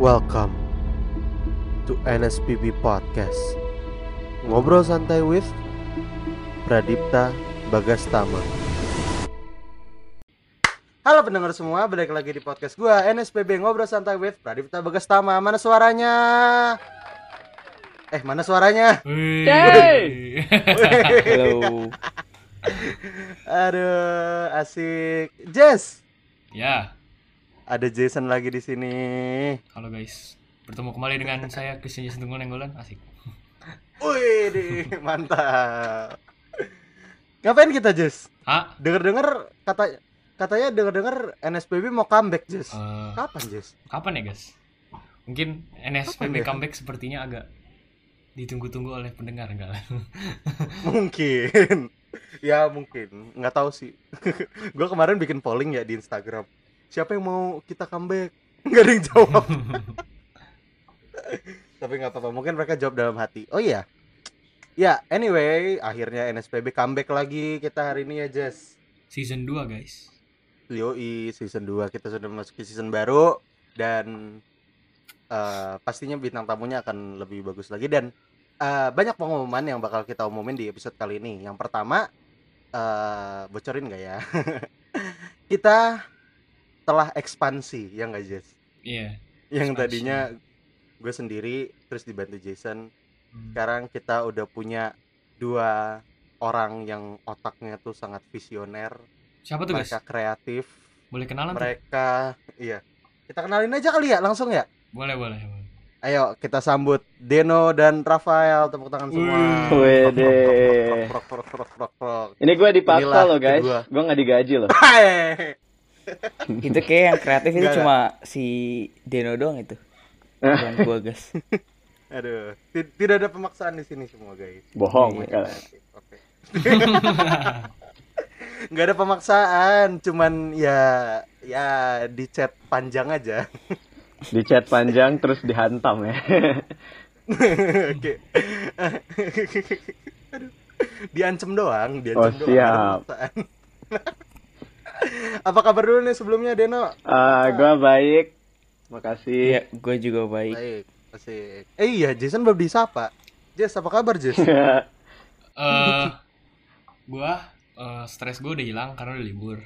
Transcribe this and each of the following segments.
Welcome to NSPB Podcast. Ngobrol santai with Pradipta Bagastama. Halo pendengar semua, balik lagi di podcast gua NSPB Ngobrol Santai with Pradipta Bagastama. Mana suaranya? Eh, mana suaranya? Hey! Halo. Aduh, asik. Jess, ya, ada Jason lagi di sini. halo guys. Bertemu kembali dengan saya Christian Jason Tunggul Nenggolan. Asik. Wih, di- mantap. Ngapain kita, Jess? Ah, Dengar-dengar kata katanya dengar-dengar NSPB mau comeback, Jess. eh, Kapan, Jess? kapan ya guys? Mungkin Kapan NSPB ya? comeback sepertinya agak ditunggu-tunggu oleh pendengar enggak lah. Mungkin. ya, mungkin. Nggak tahu sih. Gua kemarin bikin polling ya di Instagram. Siapa yang mau kita comeback? Nggak ada yang jawab. Tapi nggak apa-apa. Mungkin mereka jawab dalam hati. Oh iya. Ya, anyway, akhirnya NSPB comeback lagi kita hari ini ya, Jess. Season 2 guys. Yoi, season 2 kita sudah memasuki season baru dan eh, pastinya bintang tamunya akan lebih bagus lagi dan eh, banyak pengumuman yang bakal kita umumin di episode kali ini. Yang pertama, eh, bocorin nggak ya? kita telah ekspansi, ya nggak Jess? Iya. Yang Ekspansi. tadinya gue sendiri terus dibantu Jason. Hmm. Sekarang kita udah punya dua orang yang otaknya tuh sangat visioner, Siapa tuh guys? mereka kreatif, Boleh kenalan tuh? mereka iya kita kenalin aja kali ya langsung ya Boleh, boleh, boleh. ayo kita sambut Deno dan Rafael tepuk tangan semua Wih. Wede. Ini gue dipaksa Inilah loh guys. Gue nggak digaji loh. Itu kayak yang kreatif itu cuma si Deno doang itu bukan gua guys aduh ti- tidak ada pemaksaan di sini semua guys Bohong. Iya, oke nggak ada pemaksaan cuman ya ya di chat panjang aja Di chat panjang terus dihantam ya. Oke. Aduh. Diancem doang, diancem Oh, doang. siap. Apa kabar dulu nih sebelumnya Deno? Ah, gue baik. Makasih. iya gua juga baik Baik, asik. Eh iya, Jason belum disapa. Jess, apa kabar Jess? Eh, gua eh, stres gua udah hilang karena udah libur.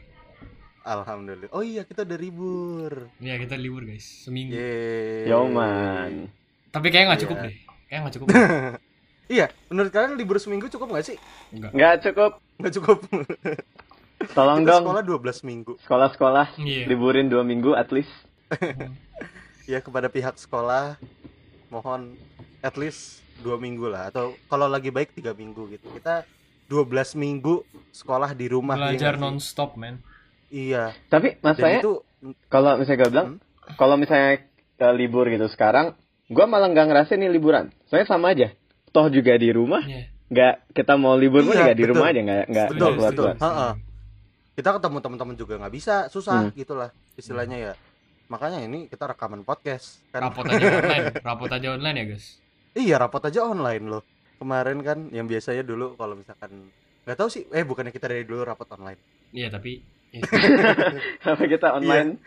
Alhamdulillah. Oh iya, kita udah libur. Iya, kita libur guys. Seminggu. Yeay. Yo man. Tapi kayaknya nggak cukup Iya. deh. Kayaknya nggak cukup. Iya, menurut kalian libur seminggu cukup nggak sih? Enggak. Nggak cukup. Nggak cukup. Tolong kita dong. sekolah 12 minggu. Sekolah-sekolah Iya. liburin dua minggu at least. Ya kepada pihak sekolah mohon at least dua minggu lah atau kalau lagi baik tiga minggu gitu kita 12 minggu sekolah di rumah ya Belajar sih? non-stop, men. iya Tapi masalahnya itu kalau misalnya gue bilang, kalau misalnya eh, libur gitu sekarang, gue malah nggak ngerasain nih liburan. Soalnya sama aja. Toh juga di rumah, Iya. nggak kita mau libur pun Iya, juga di betul. rumah aja nggak nggak Betul, nggak betul. keluar-keluar. Ha-ha. Kita ketemu teman-teman juga nggak bisa susah Hmm. gitulah istilahnya ya makanya ini kita rekaman podcast kan Rapot aja online. Rapot aja online ya, guys. iya rapot aja online loh kemarin kan yang biasanya dulu kalau misalkan nggak tahu sih eh bukannya kita dari dulu rapot online Iya, tapi ya, Sama kita online.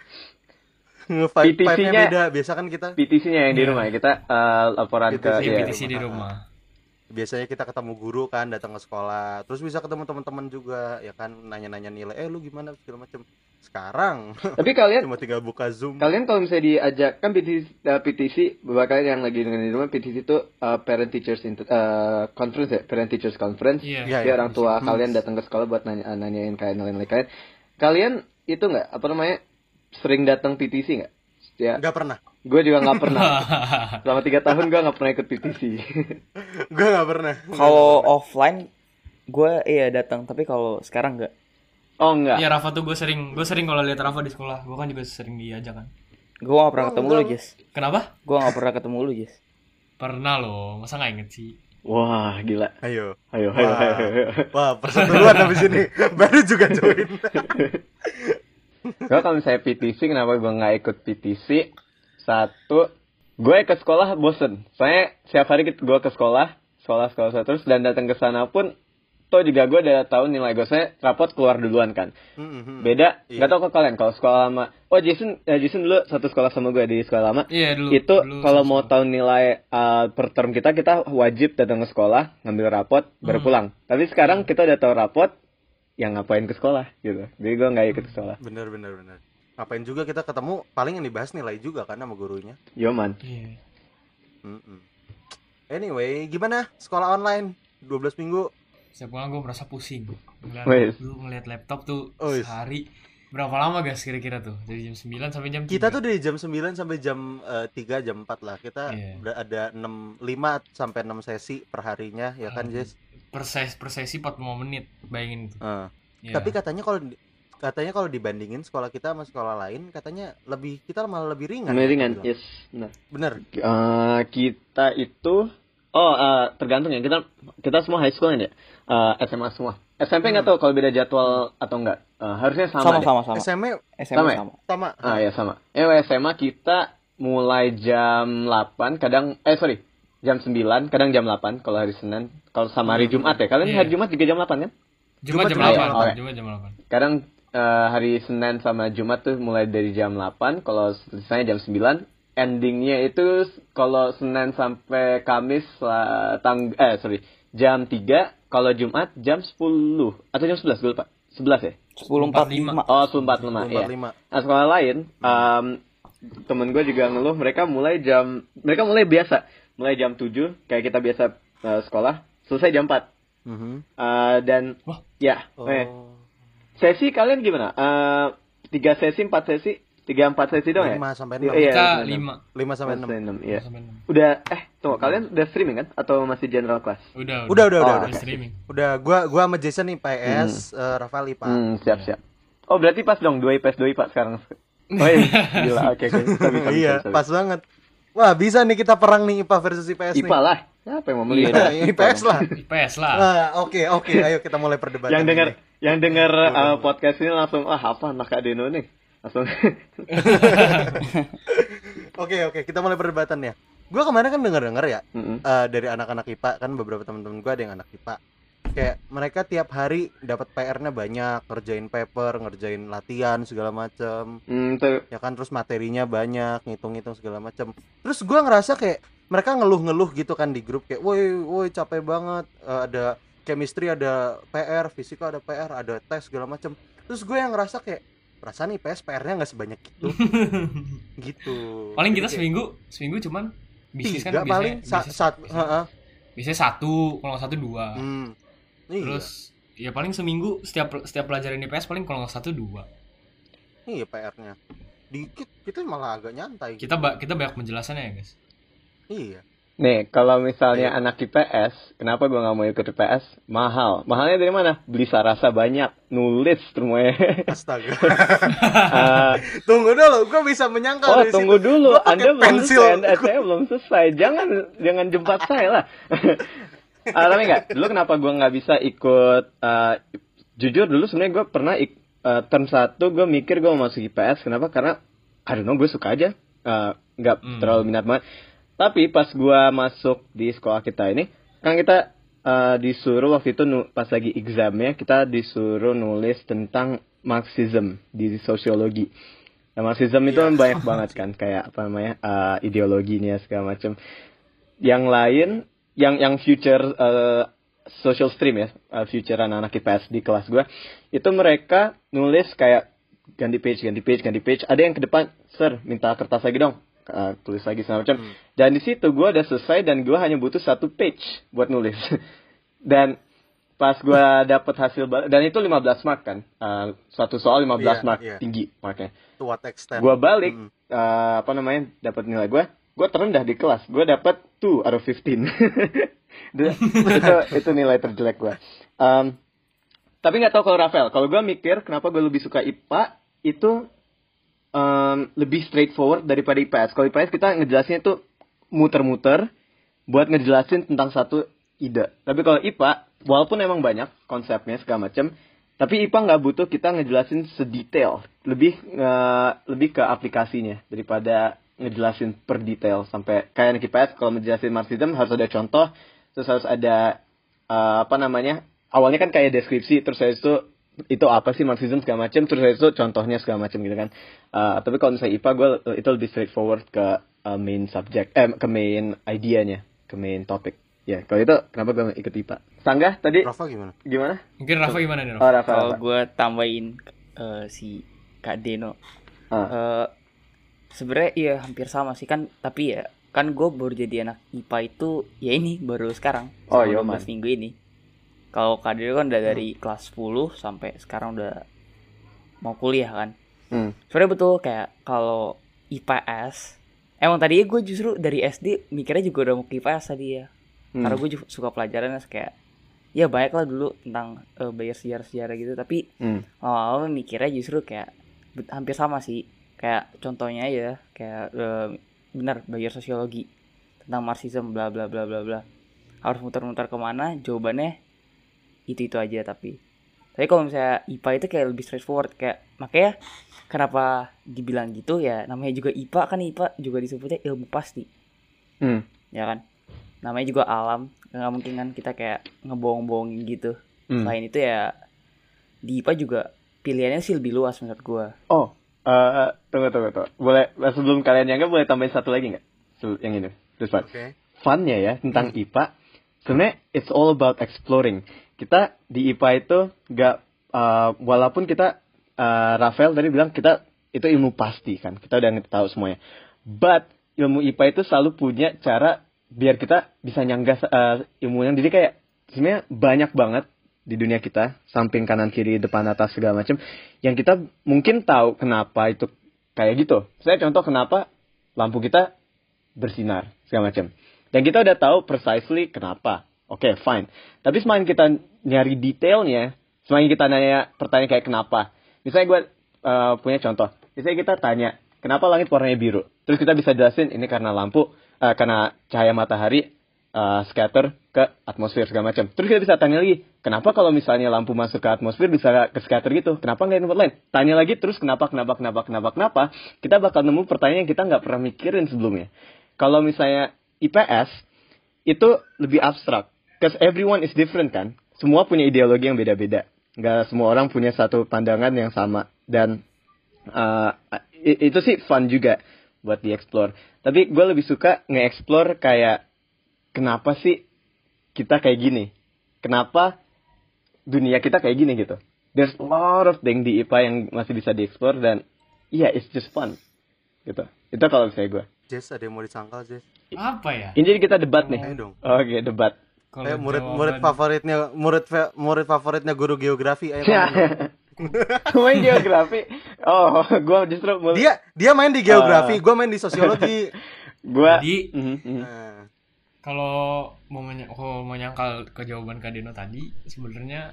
Vibe- PTC-nya beda biasa kan kita PTC-nya yang di Iya. rumah ya. Kita eh, laporan ke PTC, iya, iya. PTC di rumah. Biasanya kita ketemu guru kan datang ke sekolah terus bisa ketemu teman-teman juga ya kan nanya-nanya nilai eh lu gimana segala macem sekarang Tapi kalian cuma tinggal buka zoom kalian kalau misalnya diajak kan PTC, eh, PTC beberapa kalian yang lagi dengan di rumah PTC itu eh, parent teachers Inter- eh, conference ya parent teachers conference. Iya. Iya, Jadi iya. orang tua Hmm. kalian datang ke sekolah buat nanya nanyain kalian nilai kalian. Kalian itu nggak apa namanya sering datang PTC nggak? Ya, nggak pernah gue juga nggak pernah. Selama tiga tahun gue nggak pernah ikut PTC. gue nggak pernah kalau offline gua iya datang tapi kalau sekarang enggak oh enggak. Iya, Rafa tuh gue sering gue sering kalau lihat Rafa di sekolah, gue kan juga sering diajak kan. gua gak pernah Oh, ketemu enggak. lu Jess Kenapa? gua gak pernah ketemu lu Jess Pernah loh, masa nggak inget sih? Wah gila. ayo Ayo ayo Wah. ayo. ayo. wah perseteruan habis ini baru juga join Gue kalau misalnya PTC kenapa gue nggak ikut PTC? Satu, gue ke sekolah bosen. Soalnya setiap hari gue ke sekolah, sekolah sekolah sekolah terus dan datang ke sana pun toh juga gue udah tahu nilai gue saya rapot keluar duluan kan Hmm, hmm. beda Iya. nggak tahu ke kalian kalau sekolah lama oh Jason eh, Jason dulu satu sekolah sama gue di sekolah lama Iya dulu. itu dulu kalau mau tahu nilai uh, per term kita kita wajib datang ke sekolah ngambil rapot baru Hmm. pulang tapi sekarang kita udah tahu rapot yang ngapain ke sekolah gitu jadi gue nggak ikut ke sekolah bener bener bener ngapain juga kita ketemu paling yang dibahas nilai juga kan sama gurunya yo man Iya. Mm-mm. anyway gimana sekolah online 12 minggu Setiap pulang gue merasa pusing. Lu ngeliat laptop tuh Wes. sehari berapa lama guys kira-kira tuh dari jam 9 sampai jam 3. kita tuh dari jam 9 sampai jam eh, 3 jam 4 lah kita Iya. udah ada 6 5 sampai 6 sesi per harinya ya kan Hmm. Jess per sesi, per sesi 45 menit. Bayangin tuh. Eh, Iya. tapi katanya kalau di- katanya kalau dibandingin sekolah kita sama sekolah lain katanya lebih kita malah lebih ringan ya, Mendingan, bilang. yes benar bener Eh, kita itu oh eh, tergantung ya kita kita semua high school ya Eh, SMA semua SMP nggak Hmm. tahu kalau beda jadwal atau enggak Eh, harusnya sama, Sama deh. sama sama. SMA SMA Sama ya? sama. sama ah ya sama eh SMA kita mulai jam 8 kadang eh sorry jam 9 kadang jam 8 kalau hari Senin. Kalau sama hari Hmm. Jumat ya. Kalian Iya. hari Jumat juga jam 8 kan? Jumat jam Jumat 8. jam 8. Jumat jam 8. kadang eh, hari Senin sama Jumat tuh mulai dari jam 8 kalau selesai jam 9 endingnya itu kalau Senin sampai Kamis lah, tang eh sorry jam 3 kalau Jumat jam 10 atau jam 11 gue lupa. 11 ya? 10.45. oh 10.45 ya 45 Nah sekolah lain, um, temen gue juga ngeluh. Mereka mulai jam, mereka mulai biasa, mulai jam 7 kayak kita biasa uh, sekolah, selesai jam 4 Mhm. Uh, dan Wah. ya, oh eh, sesi kalian gimana? Uh, tiga sesi, empat sesi, tiga empat sesi dong ya? 5 sampai Iya, 6 iya. Enam. 5. 5 sampai 6 Sampai enam, iya. Sampai enam. Udah, eh, tunggu kalian udah streaming kan? Atau masih general class? Udah, Udah, udah, udah, Oh, udah. oke. streaming. Udah, gua gua sama Jason nih PS, eh, Rafael IPA. Hmm, siap siap. Oh berarti pas dong dua IPS dua IPA sekarang. Oh iya, gila, oke oke. Bisa, bisa, iya, bisa, bisa. pas banget. Wah, bisa nih kita perang nih IPA versus IPS nih. IPA lah. Siapa yang mau beli? Iya, IPS lah. IPS lah. Ah, oke, oke, ayo kita mulai perdebatan. yang denger ini. yang denger uh, podcast ini langsung ah apa anak Adeno nih langsung Oke, oke, kita mulai perdebatan ya. Gua kemarin kan denger-denger ya Mm-mm. eh, dari anak-anak IPA kan beberapa teman-teman gua ada yang anak IPA. Kayak mereka tiap hari dapat PR-nya banyak, ngerjain paper, ngerjain latihan segala macam. Tuh. ya kan terus materinya banyak ngitung-ngitung segala macam terus gua ngerasa kayak mereka ngeluh-ngeluh gitu kan di grup kayak woi woi capek banget. Eh, ada chemistry ada PR fisika ada PR ada tes segala macam terus gue yang ngerasa kayak perasaan IPS PR-nya nggak sebanyak itu. Gitu. Paling kita Jadi kayak seminggu seminggu cuman bisnis kan tiga biasanya, paling sa- biasanya satu kalau nggak satu dua. Hmm. Iya. terus ya paling seminggu setiap setiap pelajaran IPS paling kalau nggak satu dua. Iya PR-nya dikit kita malah agak nyantai kita ba- kita banyak penjelasannya ya guys. Iya. Nih kalau misalnya Ayo. anak IPS kenapa gua nggak mau ikut IPS mahal. Mahalnya dari mana? Beli sarasa banyak nulis semuanya. Astaga. Eh, tunggu dulu gue bisa menyangkal oh dari tunggu situ. dulu. Anda belum pensil. selesai Anda- saya belum selesai. Jangan jangan jempat saya lah Ah, tapi enggak dulu kenapa gua nggak bisa ikut eh, jujur dulu sebenarnya gue pernah ik, eh, term satu gue mikir gue mau masuk IPS kenapa? Karena I don't know gue suka aja nggak Hmm. terlalu minat banget. Tapi pas gua masuk di sekolah kita ini kan kita eh, disuruh waktu itu nu- pas lagi examnya kita disuruh nulis tentang Marxism di sosiologi. Nah, Marxism itu kan banyak banget kan kayak apa namanya eh, ideologinya segala macam yang lain yang yang future eh, social stream ya eh, future anak-anak IPS di kelas gua itu mereka nulis kayak ganti page ganti page ganti page. Ada yang ke depan sir minta kertas lagi dong. Eh, tulis lagi segala macam. Hmm. dan di situ gua udah selesai dan gua hanya butuh satu page buat nulis. Dan pas gua dapet hasil dan itu 15 mark kan. Eh, suatu soal 15 Iya, mark iya. tinggi marknya. Extent? Gua balik Mm. eh, apa namanya dapat nilai gua gua terendah di kelas. Gua dapat 2 out of 15 itu, itu nilai terjelek gua. Em, tapi nggak tahu kalau Rafael. Kalau gua mikir kenapa gua lebih suka IPA itu em, lebih straightforward daripada IPS kalau IPS kita ngejelasinnya tuh muter-muter buat ngejelasin tentang satu ide. Tapi kalau IPA walaupun emang banyak konsepnya segala macam tapi IPA nggak butuh kita ngejelasin sedetail, lebih eh, lebih ke aplikasinya daripada ngejelasin per detail. Sampai kayak anak IPS kalau ngejelasin Marxism harus ada contoh, terus harus ada eh, apa namanya awalnya kan kayak deskripsi terus saya itu itu apa sih Marxism segala macam terus saya itu contohnya segala macam gitu kan. Uh, tapi kalau misalnya IPA gue itu lebih straightforward ke uh, main subject eh ke main idenya ke main topic. Ya kalau itu kenapa gue ikut IPA Sanggah tadi? Rafa gimana? Gimana? Mungkin Rafa gimana nih, Rafa? oh Rafa, Kalau Rafa. gue tambahin eh, si Kak Deno, Ah. eh, sebenarnya iya hampir sama sih kan. Tapi ya kan gue baru jadi anak IPA itu ya ini baru sekarang. Oh, iya, 12 man. minggu ini. Kalau Deno kan udah dari kelas 10 sampai sekarang udah mau kuliah kan. Hmm. Sebenarnya betul kayak kalau IPS Emang tadi gue justru dari SD mikirnya juga udah mau ke IPS tadi ya Hmm. Karena gue juga suka pelajarannya kayak Ya banyak lah dulu tentang eh, bayar sejarah-sejarah gitu Tapi Hmm. awal mikirnya justru kayak hampir sama sih Kayak contohnya ya Kayak eh, benar bayar sosiologi Tentang Marxism bla bla bla bla bla. Harus muter-muter ke mana jawabannya Itu-itu aja tapi. Tapi kalau misalnya IPA itu kayak lebih straightforward Kayak makanya kenapa dibilang gitu ya namanya juga IPA kan IPA juga disebutnya ilmu pasti. Hmm. ya kan? Namanya juga alam nggak mungkin kan kita kayak ngebohong-bohongin gitu. Hmm. selain itu ya di IPA juga pilihannya sih lebih luas menurut gua. Oh, eh tunggu tunggu tunggu. Boleh sebelum kalian yang boleh tambahin satu lagi nggak? Yang ini, part. oke Funnya ya tentang IPA. Sebenarnya it's all about exploring. Kita di IPA itu nggak, eh, walaupun kita eh, Rafael tadi bilang kita itu ilmu pasti kan, kita udah tahu semuanya. But ilmu IPA itu selalu punya cara biar kita bisa nyangga eh, ilmu yang jadi kayak sebenarnya banyak banget di dunia kita samping kanan kiri depan atas segala macam yang kita mungkin tahu kenapa itu kayak gitu. Saya contoh kenapa lampu kita bersinar segala macam. Dan kita udah tahu precisely kenapa. Oke, fine. Tapi semakin kita nyari detailnya, semakin kita nanya pertanyaan kayak kenapa. Misalnya gue eh, punya contoh. Misalnya kita tanya, kenapa langit warnanya biru? Terus kita bisa jelasin ini karena lampu, eh, karena cahaya matahari eh, scatter ke atmosfer segala macam. Terus kita bisa tanya lagi, kenapa kalau misalnya lampu masuk ke atmosfer bisa ke scatter gitu? Kenapa nggak lain? Tanya lagi terus kenapa, kenapa, kenapa, kenapa, kenapa? Kita bakal nemu pertanyaan yang kita nggak pernah mikirin sebelumnya. Kalau misalnya IPS itu lebih abstrak, because everyone is different kan. Semua punya ideologi yang beda-beda. Nggak semua orang punya satu pandangan yang sama dan uh, itu sih fun juga buat dieksplor. Tapi gue lebih suka nge-explore kayak kenapa sih kita kayak gini? Kenapa dunia kita kayak gini gitu? There's a lot of things di IPA yang masih bisa dieksplor dan iya it's just fun gitu. Itu kalau misalnya gue. Jess ada yang mau disangkal Jess Apa ya? Ini jadi kita debat nih. Oke debat. Kalau Eh, murid jawaban- murid favoritnya murid murid favoritnya guru geografi ayo Ya. main geografi. Oh, gua justru mulai. dia dia main di geografi Ah. gua main di sosiologi Gua. Mhm, mhm. Nah, kalau mau meny- kalau mau nyangkal ke jawaban Kak Deno tadi sebenarnya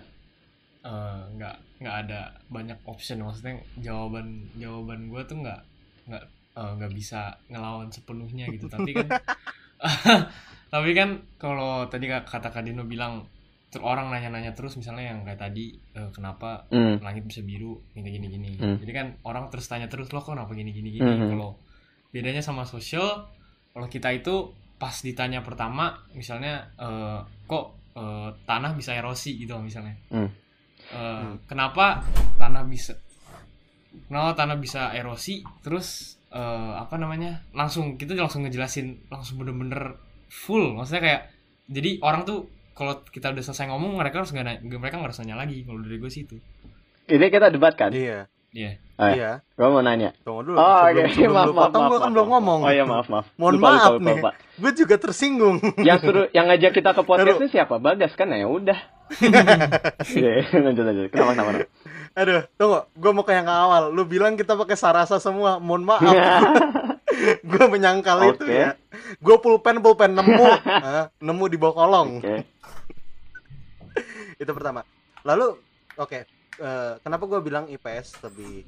eh, nggak nggak ada banyak option maksudnya jawaban jawaban gue tuh nggak nggak eh, nggak bisa ngelawan sepenuhnya gitu tapi kan tapi kan kalau tadi kata Kak Deno bilang ter- orang nanya-nanya terus misalnya yang kayak tadi eh, kenapa Hmm. langit bisa biru gini gini gini Hmm. jadi kan orang terus tanya terus lo kok kenapa gini gini gini Mhm. kalau bedanya sama sosial kalau kita itu pas ditanya pertama misalnya eh, kok eh, tanah bisa erosi gitu misalnya Hmm. Eh, Hmm. kenapa tanah bisa kenapa tanah bisa erosi terus eh, apa namanya langsung kita langsung ngejelasin langsung bener-bener full maksudnya kayak jadi orang tuh kalau kita udah selesai ngomong mereka harus nggak mereka nggak harus nanya lagi kalau dari gue sih itu Ini kita debat kan? iya Iya. Oh, ya. iya Gua mau nanya. tunggu dulu Oh, sebelum, oke. sebelum maaf, lu maaf, potong maaf, gua kan maaf, belum maaf. ngomong Oh iya, maaf, maaf. mohon Lupa, maaf lupa, nih lupa. gue juga tersinggung Yang suruh yang ngajak kita ke podcastnya siapa? Bagas kan? Ya udah. Iya, lanjut lanjut. Kenapa kenapa? kenapa? aduh tunggu gue mau ke yang awal lu bilang kita pakai sarasa semua mohon maaf gue menyangkal itu Oke. ya gue pulpen pulpen nemu ah, nemu di bawah kolong Oke. itu pertama lalu oke eh, kenapa gue bilang IPS lebih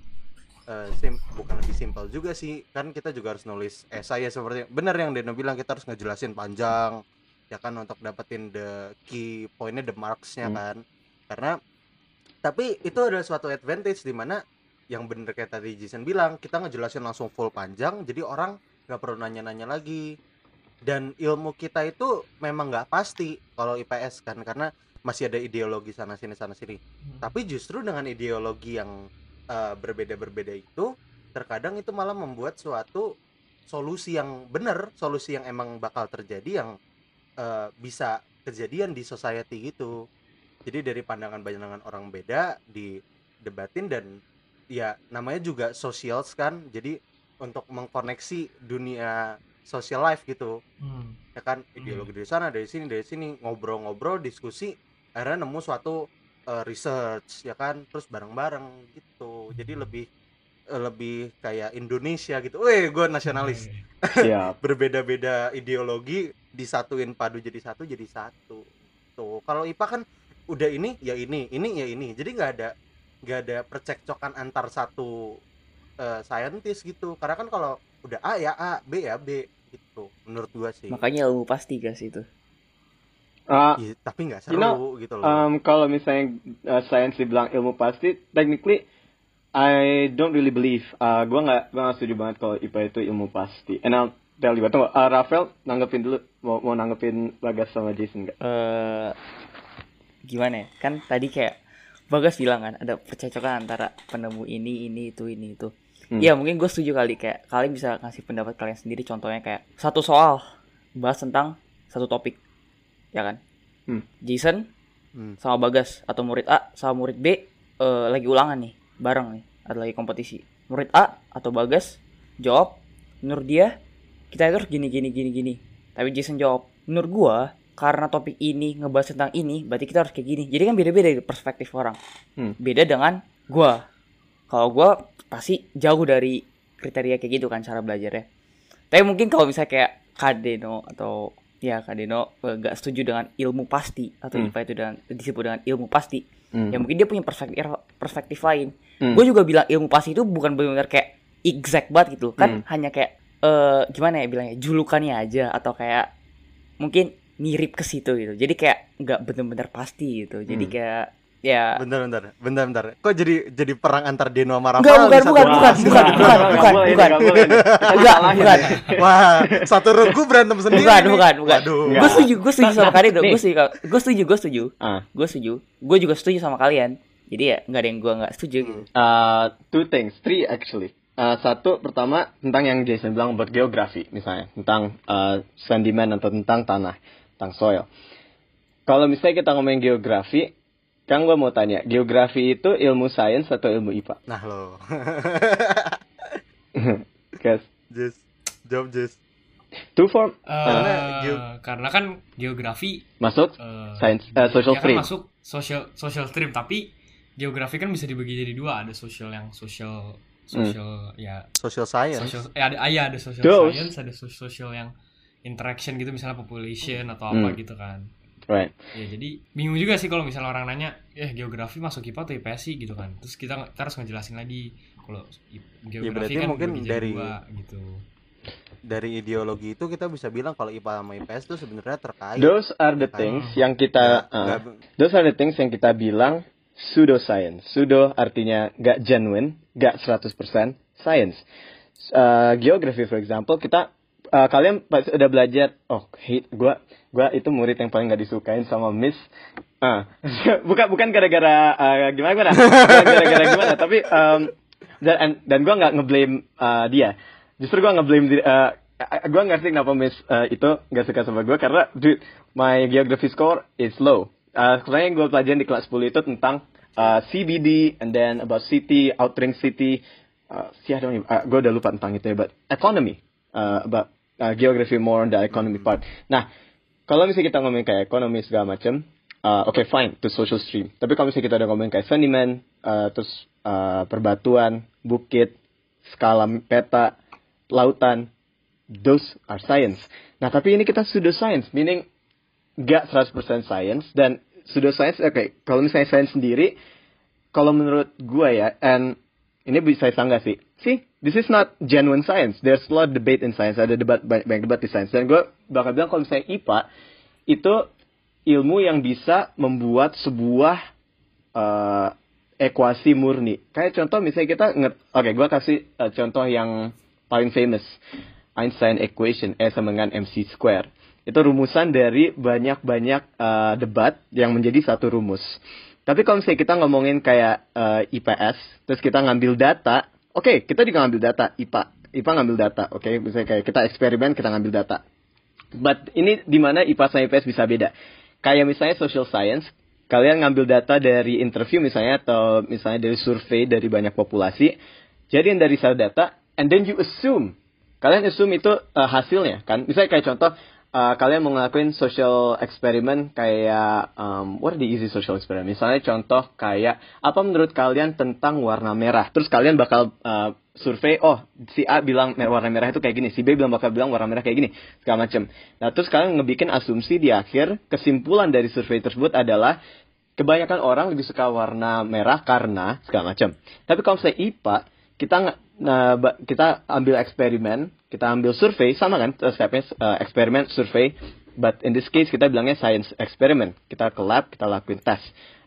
eh, sim bukan lebih simpel juga sih? Kan kita juga harus nulis esai ya seperti benar yang Deno bilang kita harus ngejelasin panjang ya kan untuk dapetin the key pointnya the marksnya Hmm. kan. Karena tapi itu adalah suatu advantage di mana yang bener kayak tadi Jason bilang kita ngejelasin langsung full panjang jadi orang nggak perlu nanya-nanya lagi. Dan ilmu kita itu memang nggak pasti kalau IPS kan karena masih ada ideologi sana sini sana sini. Hmm. tapi justru dengan ideologi yang eh, berbeda-berbeda itu terkadang itu malah membuat suatu solusi yang benar solusi yang emang bakal terjadi yang eh, bisa kejadian di society gitu. Jadi dari pandangan-pandangan orang beda didebatin dan ya namanya juga socials kan. Jadi untuk mengkoneksi dunia social life gitu. Hmm. ya kan ideologi dari sana dari sini dari sini ngobrol-ngobrol diskusi akhirnya nemu suatu eh, research ya kan? Terus bareng-bareng gitu. Jadi lebih eh, lebih kayak Indonesia gitu, weh gue nasionalis. Oke. Siap. berbeda-beda ideologi disatuin padu jadi satu jadi satu. Tuh kalau IPA kan udah ini ya ini ini ya ini. Jadi nggak ada nggak ada percekcokan antar satu eh, scientist gitu. Karena kan kalau udah A ya A B ya B gitu. Menurut gua sih. Makanya ilmu pasti guys itu. Ah, Iya, tapi nggak You seru know, gitu loh Um, kalau misalnya uh, sains dibilang ilmu pasti, technically I don't really believe. Uh, gua nggak gua nggak setuju banget kalau IPA itu ilmu pasti. And I'll tell you. Tunggu, uh, Rafael nanggepin dulu. Mau mau nanggepin Bagas sama Jason nggak? eh gimana ya? Kan tadi kayak Bagas bilang kan ada percecokan antara penemu ini, ini, itu, ini, itu. Hmm. Iya mungkin gue setuju kali kayak kalian bisa ngasih pendapat kalian sendiri contohnya kayak satu soal bahas tentang satu topik ya kan? Hmm. Jason Hmm. sama Bagas atau murid A sama murid B eh, lagi ulangan nih bareng nih ada lagi kompetisi. Murid A atau Bagas jawab menurut dia kita harus gini gini gini gini. Tapi Jason jawab menurut gua karena topik ini ngebahas tentang ini berarti kita harus kayak gini. Jadi kan beda-beda perspektif orang. Hmm. beda dengan gua. Kalau gua pasti jauh dari kriteria kayak gitu kan cara belajarnya. Tapi mungkin kalau misalnya kayak Kadeno atau ya Kadeno eh, nggak setuju dengan ilmu pasti atau Hmm. IPA itu dengan disebut dengan ilmu pasti Hmm. ya mungkin dia punya perspektif perspektif lain Hmm. gue juga bilang ilmu pasti itu bukan benar-benar kayak exact banget gitu kan Hmm. hanya kayak eh gimana ya bilangnya julukannya aja atau kayak mungkin mirip ke situ gitu jadi kayak nggak benar-benar pasti gitu jadi Hmm. kayak ya. Bentar bentar. Bentar bentar. Kok jadi jadi perang antar Deno sama Enggak, Rafael bukan, bukan, bukan, bukan, bukan, bukan, bukan. bukan. ya. wah satu regu berantem sendiri. Bukan bukan bukan. Gue setuju gue setuju sama kalian Nih. gue setuju gue setuju gue setuju. Ah. gue setuju. Gue juga setuju sama kalian. Jadi ya nggak ada yang gue nggak setuju. Gitu Uh, two things, three actually. Uh, satu pertama tentang yang Jason bilang buat geografi misalnya. Tentang uh, sedimen atau tentang tanah, tentang soil. Kalau misalnya kita ngomongin geografi, kan gue mau tanya, geografi itu ilmu sains atau ilmu IPA? nah lo. Guys, Jess jawab Jess two form. Eh, Karena geo- karena kan geografi masuk eh, sains, uh, social dia kan stream. masuk social social stream. Tapi geografi kan bisa dibagi jadi dua. Ada social yang social social ya. Social science. Social eh, ada ah, iya, ada social Those. science ada so- social yang interaction gitu misalnya population atau apa Hmm. gitu kan Right. ya jadi bingung juga sih kalau misalnya orang nanya eh geografi masuk IPA atau IPS sih gitu kan terus kita, kita harus ngejelasin lagi kalau i- geografi berarti kan mungkin dari- dua gitu dari ideologi itu kita bisa bilang kalau IPA sama IPS itu sebenarnya terkait Those are the things yang kita, Nggak- uh, those are the things yang kita bilang pseudoscience. Pseudo artinya gak genuine, gak 100% science. Uh, geography for example, kita uh, kalian pas udah belajar, oh hate gua gua itu murid yang paling gak disukain sama Miss. Ah, bukan bukan gara-gara uh, gimana gimana, gara-gara gimana, tapi um, dan dan gua nggak ngeblame uh, dia. Justru gua ngeblame di- uh, gue ngerti kenapa Miss uh, itu gak suka sama gue karena dude my geography score is low. Uh, sebenarnya yang gue pelajarin di kelas 10 itu tentang uh, CBD and then about city, outring city. Uh, even, uh, gue udah lupa tentang itu ya, but economy. Uh, about uh, geography more on the economy part. Nah, kalau misalnya kita ngomongin kayak ekonomi segala macam, uh, oke fine, itu social stream. Tapi kalau misalnya kita udah ngomongin kayak sedimen, uh, terus uh, perbatuan, bukit, skala peta, lautan, those are science. Nah, tapi ini kita pseudoscience, meaning gak 100% science dan pseudoscience oke, kalau misalnya science sendiri kalau menurut gua ya and ini bisa saya sanggah sih. See, this is not genuine science. There's a lot of debate in science. Ada debat banyak, banyak debat di science. Dan gue bakal bilang kalau misalnya IPA itu ilmu yang bisa membuat sebuah eh, ekuasi murni. Kayak contoh misalnya kita nge- oke, gua kasih eh, contoh yang paling famous. Einstein equation E sama dengan mc square. Itu rumusan dari banyak-banyak eh, debat yang menjadi satu rumus. Tapi kalau misalnya kita ngomongin kayak eh, IPS, terus kita ngambil data, oke, kita juga ngambil data, IPA. IPA ngambil data, oke, misalnya kayak kita eksperimen, kita ngambil data. But ini di mana IPA sama IPS bisa beda. Kayak misalnya social science, kalian ngambil data dari interview misalnya atau misalnya dari survei dari banyak populasi, jadiin dari satu data, and then you assume, kalian assume itu uh, hasilnya kan. Misalnya kayak contoh, uh, kalian mau ngelakuin social experiment kayak, um, what are the easy social experiment? Misalnya contoh kayak, apa menurut kalian tentang warna merah? Terus kalian bakal uh, survei, oh si A bilang warna merah itu kayak gini, si B bilang bakal bilang warna merah kayak gini, segala macam. Nah terus kalian ngebikin asumsi di akhir, kesimpulan dari survei tersebut adalah kebanyakan orang lebih suka warna merah karena segala macam. Tapi kalau saya IPA, kita nah, kita ambil eksperimen, kita ambil survei sama kan stepnya uh, eksperimen survei, but in this case kita bilangnya science experiment. Kita ke lab, kita lakuin tes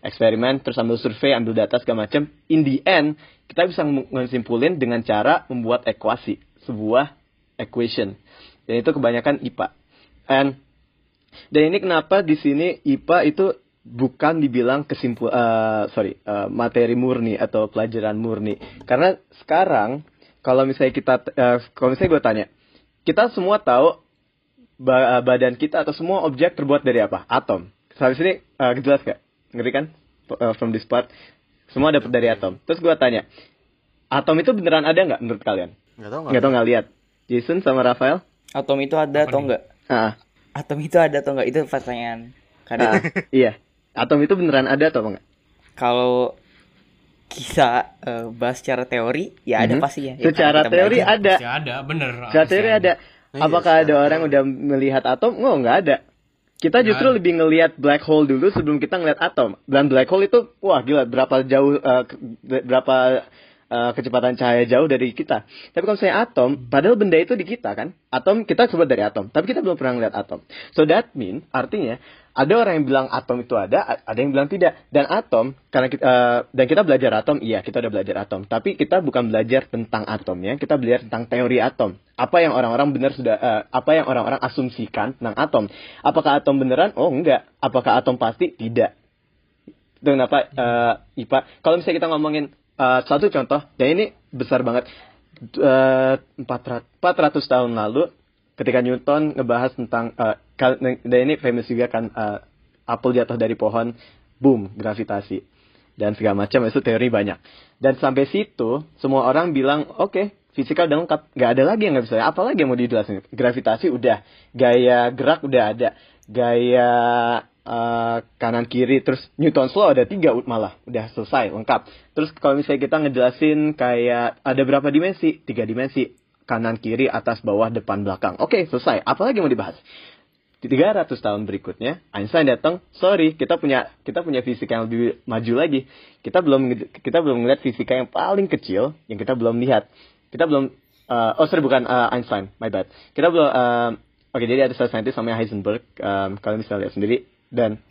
eksperimen, terus ambil survei, ambil data segala macam. In the end, kita bisa menyimpulin dengan cara membuat ekuasi, sebuah equation. Dan itu kebanyakan IPA. And dan ini kenapa di sini IPA itu bukan dibilang kesimpul eh, sorry eh, materi murni atau pelajaran murni. Karena sekarang kalau misalnya kita eh, kalau misalnya gue tanya kita semua tahu ba- badan kita atau semua objek terbuat dari apa? Atom. Sampai sini eh, jelas gak ngerti kan? Eh, from this part. Semua dapat dari atom. Terus gue tanya atom itu beneran ada nggak menurut kalian? Nggak tahu nggak tahu nggak lihat. Jason sama Rafael? Atom itu ada Apa atau nih? enggak? ah. Atom itu ada atau enggak? Itu pertanyaan. Kadang ah, iya atom itu beneran ada atau enggak kalau kita eh, bahas secara teori, ya ada Mhm. pasti ya. Ya, secara teori belajar. ada Pasti ada, bener. Secara pasti teori ada. Iya, Apakah ada orang udah melihat atom? Oh, nggak ada. Kita justru ada. lebih ngelihat black hole dulu sebelum kita ngelihat atom. Dan black hole itu, wah gila, berapa jauh, eh, ke- berapa eh, kecepatan cahaya jauh dari kita. Tapi kalau misalnya atom, padahal benda itu di kita kan. Atom kita sebut dari atom, tapi kita belum pernah ngeliat atom. So that mean, artinya ada orang yang bilang atom itu ada, ada yang bilang tidak. Dan atom, karena kita, eh, dan kita belajar atom, iya kita udah belajar atom. Tapi kita bukan belajar tentang atomnya, kita belajar tentang teori atom. Apa yang orang-orang benar sudah, eh, apa yang orang-orang asumsikan tentang atom. Apakah atom beneran? Oh enggak. Apakah atom pasti? Tidak. Itu kenapa eh, IPA. Kalau misalnya kita ngomongin eh, satu contoh, dan ini besar banget. Eh, 400, 400 tahun lalu, ketika Newton ngebahas tentang, kal- dan ini famous juga kan, eh, apel jatuh dari pohon, boom, gravitasi. Dan segala macam, itu teori banyak. Dan sampai situ, semua orang bilang, oke, fisika udah lengkap. Nggak ada lagi yang nggak bisa. Apalagi yang mau dijelasin? Gravitasi udah. Gaya gerak udah ada. Gaya eh, kanan kiri terus Newton's law ada tiga malah udah selesai lengkap. Terus kalau misalnya kita ngejelasin kayak ada berapa dimensi? Tiga dimensi. Kanan kiri atas bawah depan belakang. Oke selesai. Apalagi mau dibahas? Di 300 tahun berikutnya Einstein datang sorry kita punya kita punya fisika yang lebih maju lagi. Kita belum kita belum ngeliat fisika yang paling kecil yang kita belum lihat. Kita belum eh, oh sorry bukan eh, Einstein my bad. Kita belum eh, oke jadi ada salah saintis namanya Heisenberg. Em, kalian bisa lihat sendiri dan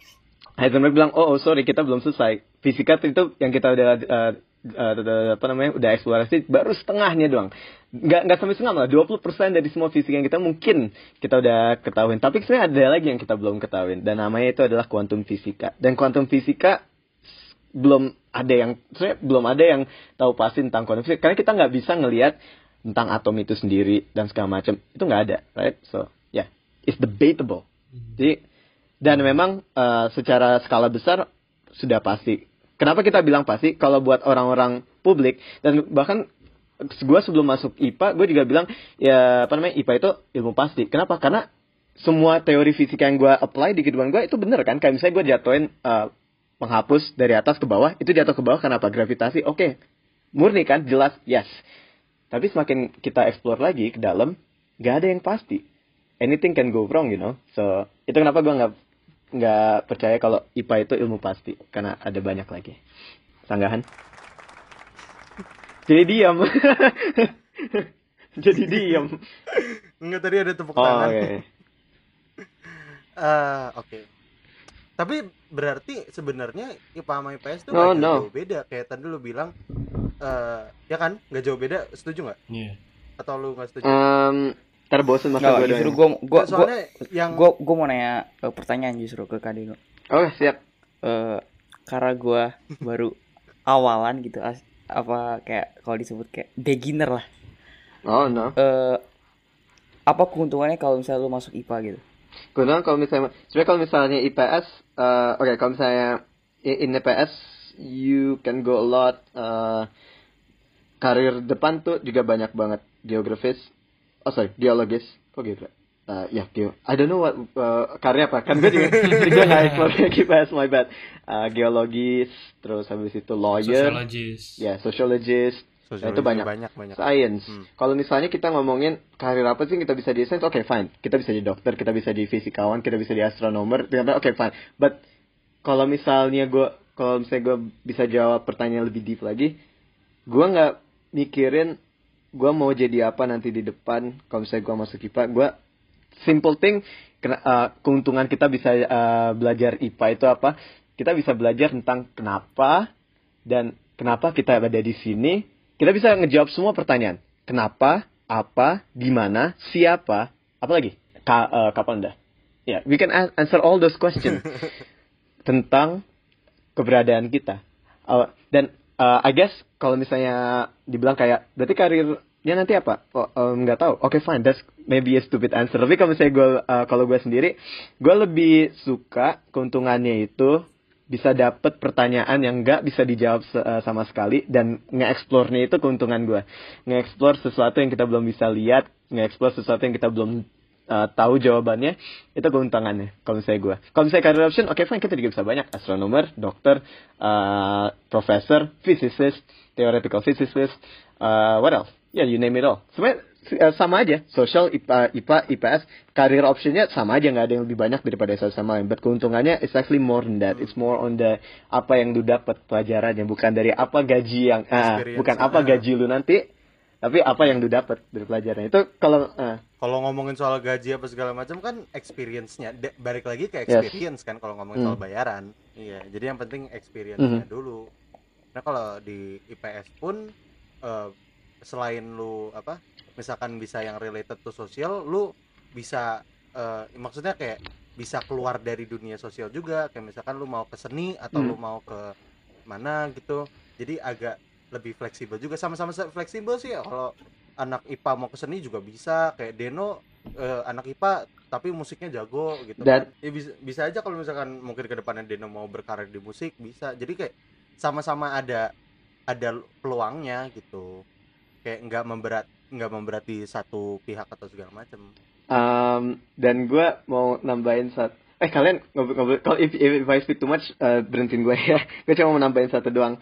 Heisenberg bilang oh, oh sorry kita belum selesai. Fisika itu yang kita udah eh, eh, apa namanya udah eksplorasi baru setengahnya doang. Nggak nggak sampai setengah malah 20% dari semua fisika yang kita mungkin kita udah ketahuin. Tapi sebenarnya ada lagi yang kita belum ketahuin dan namanya itu adalah kuantum fisika. Dan kuantum fisika belum ada yang sebenarnya belum ada yang tahu pasti tentang kuantum fisika karena kita nggak bisa ngelihat tentang atom itu sendiri dan segala macam. Itu nggak ada right? So yeah it's debatable. Jadi dan memang eh, secara skala besar sudah pasti. Kenapa kita bilang pasti? Kalau buat orang-orang publik dan bahkan gue sebelum masuk IPA gue juga bilang ya apa namanya IPA itu ilmu pasti. Kenapa? Karena semua teori fisika yang gue apply di kehidupan gue itu bener kan? Kayak misalnya gue jatuhin eh, menghapus dari atas ke bawah itu jatuh ke bawah kenapa? Gravitasi oke. Murni kan? Jelas yes. Tapi semakin kita explore lagi ke dalam nggak ada yang pasti. Anything can go wrong you know? So itu kenapa gue nggak nggak percaya kalau IPA itu ilmu pasti karena ada banyak lagi sanggahan jadi diam jadi diam Enggak tadi ada tepuk oh tangan. oke Eh, oke. Tapi berarti sebenarnya IPA sama IPS tuh No, nggak no. jauh beda. Kayak tadi lu bilang eh ya kan, nggak jauh beda. Setuju nggak? Iya. Atau lu nggak setuju? Em, Ntar bosen masa Nggak, gue justru gue gue gue yang gue gue mau nanya eh, pertanyaan justru ke Kadino. Oke, siap. Eh karena gue baru awalan gitu as- apa kayak kalau disebut kayak beginner lah. Oh, no. Eh apa keuntungannya kalau misalnya lu masuk IPA gitu? Kebetulan kalau misalnya, sebenarnya kalau misalnya IPS, eh, oke kalau misalnya in IPS you can go a lot. eh, karir depan tuh juga banyak banget geografis. Oh sorry, geologis. Kok geografis? Uh, ya, geo. I don't know what uh, karir apa. Kan gue juga, juga nggak explore kayak IPS, my bad. Uh, geologis, terus habis itu lawyer, Sociologist. ya sociologist, sosiologi itu banyak. banyak banyak Science. Hmm. Kalau misalnya kita ngomongin karir apa sih yang kita bisa di science, oke fine. Kita bisa di dokter, kita bisa di fisikawan, kita bisa di astronomer, ternyata oke fine. But kalau misalnya gue, kalau misalnya gue bisa jawab pertanyaan lebih deep lagi, gue nggak mikirin gue mau jadi apa nanti di depan. Kalau misalnya gue masuk IPA, gue simple thing kena- uh, keuntungan kita bisa uh, belajar IPA itu apa? Kita bisa belajar tentang kenapa dan kenapa kita ada di sini. Kita bisa ngejawab semua pertanyaan. Kenapa, apa, di mana, siapa, apa lagi? Ka, uh, kapan dah? Ya, yeah, we can answer all those questions tentang keberadaan kita. Uh, dan uh, I guess kalau misalnya dibilang kayak berarti karirnya nanti apa? Oh, um, nggak tahu. Oke fine, that's maybe a stupid answer. Tapi kalau misalnya gue uh, kalau gue sendiri, gue lebih suka keuntungannya itu bisa dapet pertanyaan yang nggak bisa dijawab uh, sama sekali dan nge-explore-nya itu keuntungan gue. Nge-explore sesuatu yang kita belum bisa lihat, nge-explore sesuatu yang kita belum uh, tahu jawabannya, itu keuntungannya kalau misalnya gue. Kalau misalnya career option, oke fine kita juga bisa banyak. Astronomer, dokter, uh, professor, physicist, theoretical physicist, uh, what else? Ya, yeah, you name it all. Sebenarnya uh, sama aja. Social, IPA, IPA, IPS, career optionnya sama aja. nggak ada yang lebih banyak daripada satu sama lain. But keuntungannya it's actually more than that. It's more on the apa yang lu dapat pelajarannya. Bukan dari apa gaji yang, Experience. bukan apa gaji lu nanti. Tapi apa yang lu dapat dari pelajarannya. Itu kalau, ah, kalau ngomongin soal gaji apa segala macam kan experience-nya balik lagi ke Yes. experience kan kalau ngomongin soal Hmm. bayaran iya jadi yang penting experience-nya Mhm. dulu nah kalau di IPS pun eh, selain lu apa misalkan bisa yang related to sosial lu bisa eh, maksudnya kayak bisa keluar dari dunia sosial juga kayak misalkan lu mau ke seni atau Hmm. lu mau ke mana gitu jadi agak lebih fleksibel juga. Sama-sama fleksibel sih ya kalau anak IPA mau ke seni juga bisa. Kayak Deno eh, anak IPA tapi musiknya jago gitu Dan- kan. Ya, bisa, bisa aja kalau misalkan mungkin ke depannya Deno mau berkarir di musik bisa. Jadi kayak sama-sama ada ada peluangnya gitu. Kayak nggak memberat nggak memberat di satu pihak atau segala macam Um, dan gue mau nambahin satu eh kalian ngobrol-ngobrol kalau if, if, if I speak too much uh, berhentiin gue ya. Gue cuma mau nambahin satu doang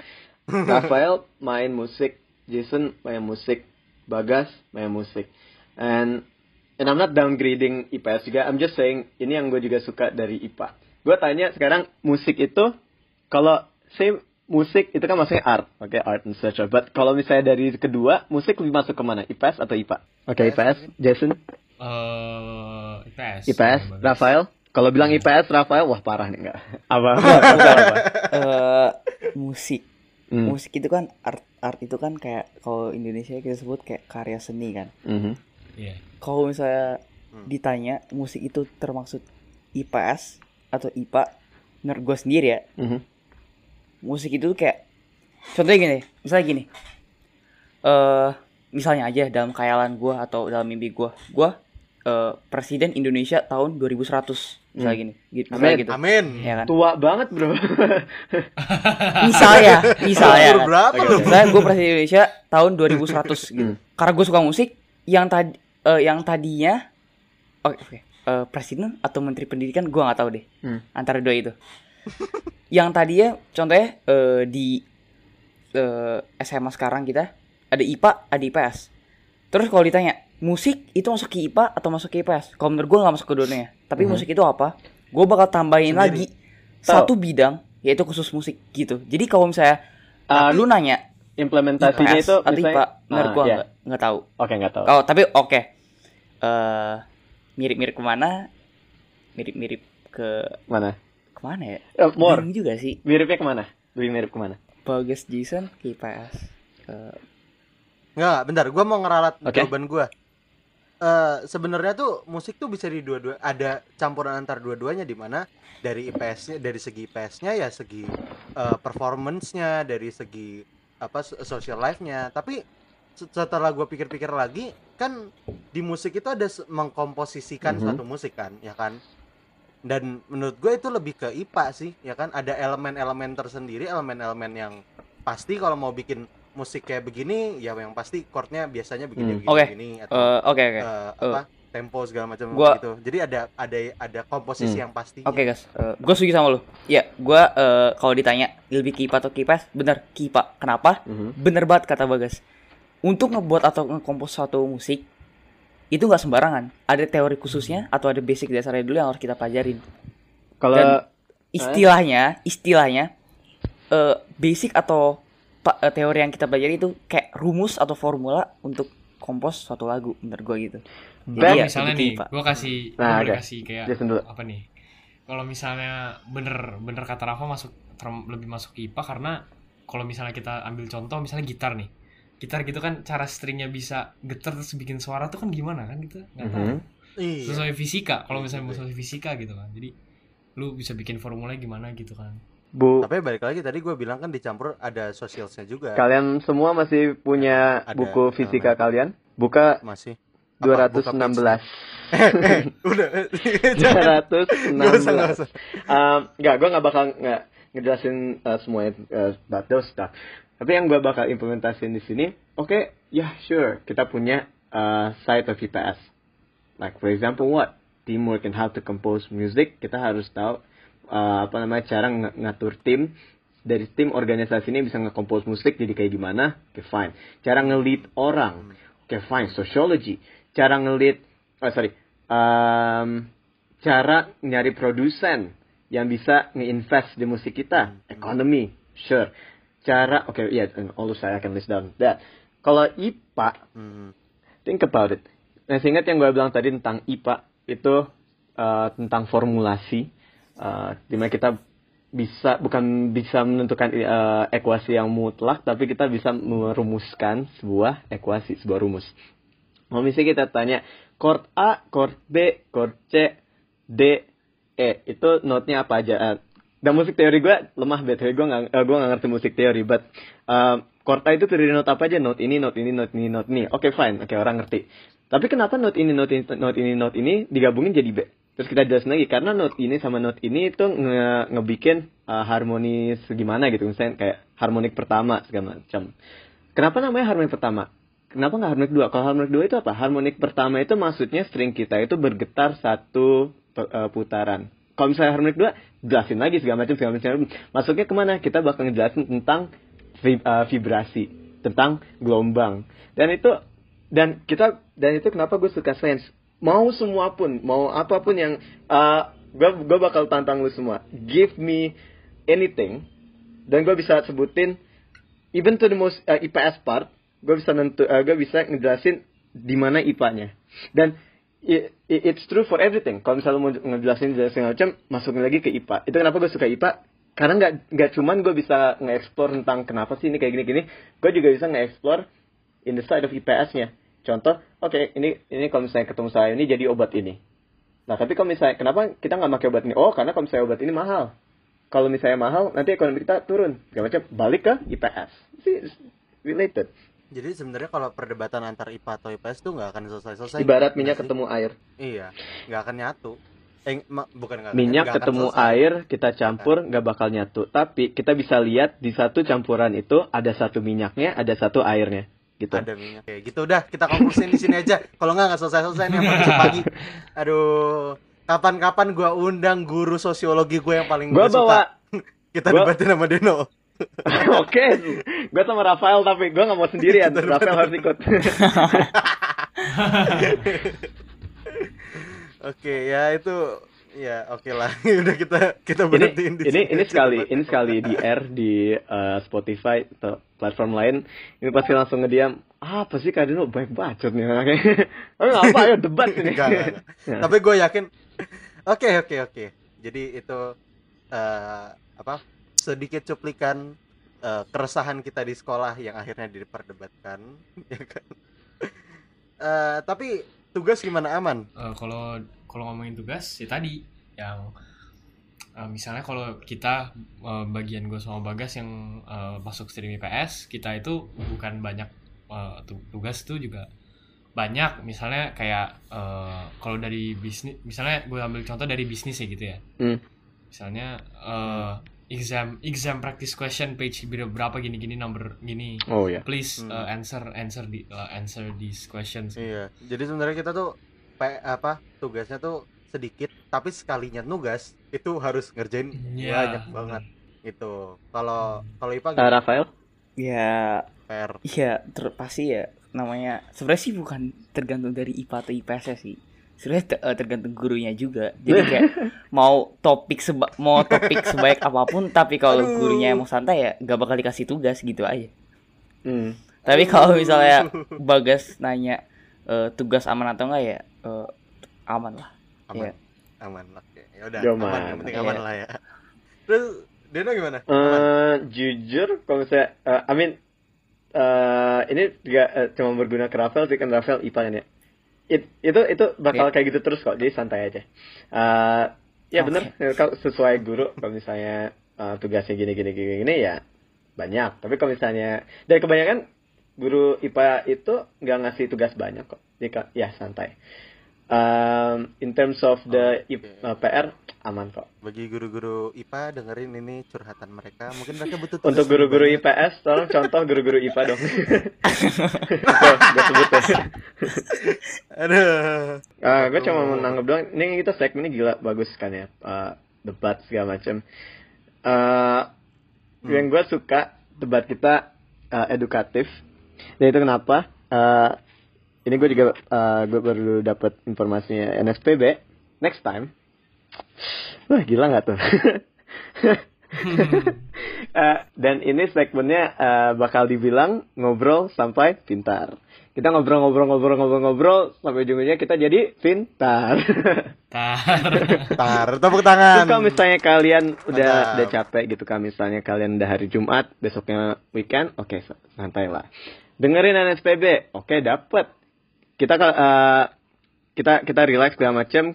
Rafael main musik Jason main musik Bagas main musik and and I'm not downgrading IPS juga I'm just saying ini yang gue juga suka dari IPA gue tanya sekarang musik itu kalau say musik itu kan maksudnya art oke art and such but kalau misalnya dari kedua musik lebih masuk ke mana IPS atau IPA oke IPS, IPS Jason Eh, IPS. IPS, Bagus. Rafael. Kalau bilang IPS, Rafael, wah parah nih enggak? Apa? apa, apa, apa? Eh musik. Hmm, Musik itu kan art art itu kan kayak kalau Indonesia kita sebut kayak karya seni kan. mhm. Iya. Kalau misalnya Hmm. ditanya musik itu termaksud IPS atau IPA, menurut gue sendiri ya, Mhm. musik itu tuh kayak contohnya gini, misalnya gini. Eh misalnya aja dalam khayalan gue atau dalam mimpi gue, gue eh, presiden Indonesia tahun 2100 misalnya Hmm. gini, gitu, Amin. misalnya gitu. amin Ya kan? Tua banget bro. Misalnya, misalnya. Kan? berapa lu Misalnya gue presiden Indonesia tahun 2100 gitu. Hmm. Karena gue suka musik, yang tadi eh, yang tadinya oke oke eh, presiden atau menteri pendidikan gue nggak tahu deh Hmm. antara dua itu. yang tadinya contohnya eh, di eh, SMA sekarang kita ada IPA, ada IPS. Terus kalau ditanya musik itu masuk ke IPA atau masuk ke IPS? Kalau menurut gue nggak masuk ke dunia. Tapi Mhm. musik itu apa? Gue bakal tambahin Sendiri. lagi satu bidang yaitu khusus musik gitu. Jadi kalau misalnya Ah, lu nanya implementasinya IPS itu atau misalnya, IPA menurut Ah, gua ya. nggak nggak tahu Oke nggak tahu. oh tapi oke eh mirip-mirip ke mana mirip-mirip ke Mana? ke mana ya Eh, more. Bingung juga sih Miripnya ke mana? Lebih mirip ke mana? Bagas Jason ke IPS Eh, nggak bentar gua mau ngeralat Oke. jawaban gua eh, sebenarnya tuh musik tuh bisa di dua-dua ada campuran antar dua-duanya di mana dari IPS-nya dari segi IPS-nya ya segi eh, performance-nya dari segi apa so- social life-nya. Tapi se- setelah gue pikir-pikir lagi kan di musik itu ada mengkomposisikan Mhm. suatu musik kan ya kan? Dan menurut gue itu lebih ke IPA sih ya kan? Ada elemen-elemen tersendiri elemen-elemen yang pasti kalau mau bikin musik kayak begini ya yang pasti chordnya biasanya begini Hmm. begini, Oke. begini atau Eh, Oke oke. eh, apa tempo segala macam Gua- gitu jadi ada ada ada komposisi Hmm. yang pasti Oke guys, gue setuju sama lu. Ya, gue kalau ditanya lebih kipa atau kipas, bener kipa. Kenapa? Mhm. Bener banget kata Bagas. Untuk ngebuat atau ngekompos suatu musik itu nggak sembarangan. Ada teori khususnya atau ada basic dasarnya dulu yang harus kita pelajarin. Kalau Istilahnya, istilahnya eh, basic atau eh, teori yang kita pelajari itu kayak rumus atau formula untuk kompos suatu lagu, menurut gue gitu. Jadi ya, misalnya nih, gue kasih, Nah, oke. kasih kayak apa nih? Kalau misalnya bener bener kata Rafa masuk term- lebih masuk ke IPA karena kalau misalnya kita ambil contoh misalnya gitar nih, gitar gitu kan cara stringnya bisa getar terus bikin suara tuh kan gimana kan kita nggak tahu. Mhm. iya Sesuai fisika, kalau Iya misalnya juga. sesuai fisika gitu kan. Jadi lu bisa bikin formulanya gimana gitu kan. Bu, tapi balik lagi tadi gue bilang kan dicampur ada socialsnya juga kalian semua masih punya Ada, buku fisika kalian? Buka masih Apa, buka 216. udah 216. nggak usah nggak usah Um, nggak, gue nggak bakal nggak ngejelasin uh, semuanya uh, about those stuff. Tapi yang gue bakal implementasiin di sini, oke, ya sure, kita punya uh, side of IPS. Like for example, what teamwork and how to compose music, kita harus tahu uh, apa namanya cara ng- ngatur tim dari tim organisasi ini bisa nge-compose musik jadi kayak gimana? Oke, fine. Cara nge-lead orang. Oke, fine. Sociology. Cara nge-lead, oh sorry, um, cara nyari produsen yang bisa nge-invest di musik kita. Economy, sure. Cara, oke, ya, all saya akan list down that. Kalau IPA, think about it. Nah, ingat yang gue bilang tadi tentang IPA itu uh, tentang formulasi, uh, di mana kita bisa bukan bisa menentukan uh, ekuasi yang mutlak, tapi kita bisa merumuskan sebuah ekuasi, sebuah rumus. Kalau misalnya kita tanya chord A, chord B, chord C, D, E, itu notnya apa aja? Uh, dan musik teori gue lemah btw gue nggak uh, gue nggak ngerti musik teori, but uh, chord A itu terdiri not apa aja? Not ini, not ini, not ini, not ini. Oke fine, oke orang ngerti. Tapi kenapa not ini, not ini, not ini, not ini digabungin jadi B? Terus kita jelasin lagi karena not ini sama not ini itu nge ngebikin uh, harmonis gimana gitu misalnya kayak harmonik pertama segala macam. Kenapa namanya harmonik pertama? Kenapa nggak harmonik dua? Kalau harmonik dua itu apa? Harmonik pertama itu maksudnya string kita itu bergetar satu uh, putaran. Kalau misalnya harmonik dua, jelasin lagi segala macam segala macam. Masuknya ke mana? Kita bakal ngejelasin tentang uh, vibrasi, tentang gelombang. Dan itu dan kita dan itu kenapa gue suka sains mau semua pun mau apa pun yang uh, gue gue bakal tantang lu semua. Give me anything dan gue bisa sebutin even to the most uh, IPS part gue bisa nentu uh, gue bisa ngejelasin di mana IPA-nya dan i- i- it's true for everything. Kalau misalnya mau ngejelasin jelasin macam masukin lagi ke IPA itu kenapa gue suka IPA karena nggak nggak cuman gue bisa nge-explore tentang kenapa sih ini kayak gini-gini gue juga bisa nge-explore in the side of IPS-nya. Contoh, oke, ini ini kalau misalnya ketemu saya ini jadi obat ini. Nah, tapi kalau misalnya kenapa kita nggak pakai obat ini? Oh, karena kalau misalnya obat ini mahal. Kalau misalnya mahal, nanti ekonomi kita turun. Gak macam balik ke IPS. It's related. jadi sebenarnya kalau perdebatan antar IPA atau IPS tuh nggak akan selesai-selesai Ibarat nggak minyak sih? ketemu air. iya nggak akan nyatu eh ma- bukan akan Minyak akan ketemu selesai. air, kita campur nggak bakal nyatu. Tapi kita bisa lihat di satu campuran itu ada satu minyaknya, ada satu airnya. Gitu. ada minyak kayak gitu udah kita konklusin di sini aja kalau nggak nggak selesai selesai nih pagi aduh kapan-kapan gua undang guru sosiologi gue yang paling Gua gua suka bawa kita gua- debatin sama Deno Oke, gue sama Rafael tapi gue nggak mau sendirian. Rafael harus ikut. oke ya itu ya oke lah. Udah kita kita ini berhentiin di ini sini ini aja sekali ini sekali di air di uh, Spotify atau platform lain. Ini pasti langsung ngediam ah, apa sih Kak Dino baik bacot nih anaknya oh nggak apa? Ayo debat ini. Enggak, enggak, enggak. Ya. tapi gue yakin oke oke oke. Jadi itu eh, apa sedikit cuplikan eh, keresahan kita di sekolah yang akhirnya diperdebatkan ya kan? Eh, tapi tugas gimana aman? Eh, kalau kalau ngomongin tugas ya tadi yang eh, misalnya kalau kita eh, bagian gue sama Bagas yang eh, masuk stream IPS kita itu bukan banyak tu- tugas tuh juga banyak misalnya kayak eh, kalau dari bisnis misalnya gue ambil contoh dari bisnis ya gitu ya Hmm. misalnya eh, exam exam practice question page berapa gini gini number gini Oh ya. please Hmm. uh, answer answer di uh, answer these questions Iya. Jadi sebenarnya kita tuh pe- apa tugasnya tuh sedikit tapi sekalinya nugas itu harus ngerjain Iya. banyak banget itu. Kalau kalau IPA Uh, gimana? Rafael? Ya, PR. iya ter pasti ya namanya sebenarnya sih bukan tergantung dari IPA atau IPS sih. Sebenarnya te- eh, tergantung gurunya juga. Jadi kayak mau topik seba mau topik sebaik apa pun tapi kalau Aduh. gurunya emang santai ya gak bakal dikasih tugas gitu aja. Hmm. Tapi kalau misalnya Bagas nanya eh, tugas aman atau enggak ya eh, aman lah. aman. Iya. Aman. Oke. Ya udah Aman. aman. Yang penting aman Iya. lah ya. Terus Deno gimana? Aman. Eh, jujur kalau misalnya eh, I mean eh, ini juga eh, cuma berguna ke Rafael sih kan Rafael IPA kan ya. It- itu itu bakal Iya. kayak gitu terus kok jadi santai aja. Eh, ya Oke. bener kalau sesuai guru kalau misalnya eh, tugasnya gini gini gini gini ya banyak. Tapi kalau misalnya dan kebanyakan guru IPA itu nggak ngasih tugas banyak kok. Jadi ya santai. Um, in terms of the I- Oke. eh, PR aman kok. Bagi guru-guru IPA dengerin ini curhatan mereka, mungkin mereka butuh Untuk guru-guru. IPS, tolong contoh guru-guru IPA dong. Tuh, gue sebut ya. Aduh. Ah, gue cuma mau nanggep doang. Ini kita segmen ini gila bagus kan ya, Ah, debat segala macam. Ah, Yang gue suka debat kita ah, edukatif. Dan itu kenapa? Ah, ini gue juga gue baru dapat informasinya NSPB. Next time. Wah gila nggak tuh? Eh, dan ini segmennya eh, bakal dibilang ngobrol sampai pintar. Kita ngobrol-ngobrol-ngobrol-ngobrol-ngobrol sampai ujungnya kita jadi pintar. tar Tar, tepuk tangan. Terus kalau misalnya kalian udah Mantap. udah capek gitu kan misalnya kalian udah hari Jumat, besoknya weekend, oke santai lah. Dengerin NSPB, oke dapet. Kita eh, kita kita relax segala macem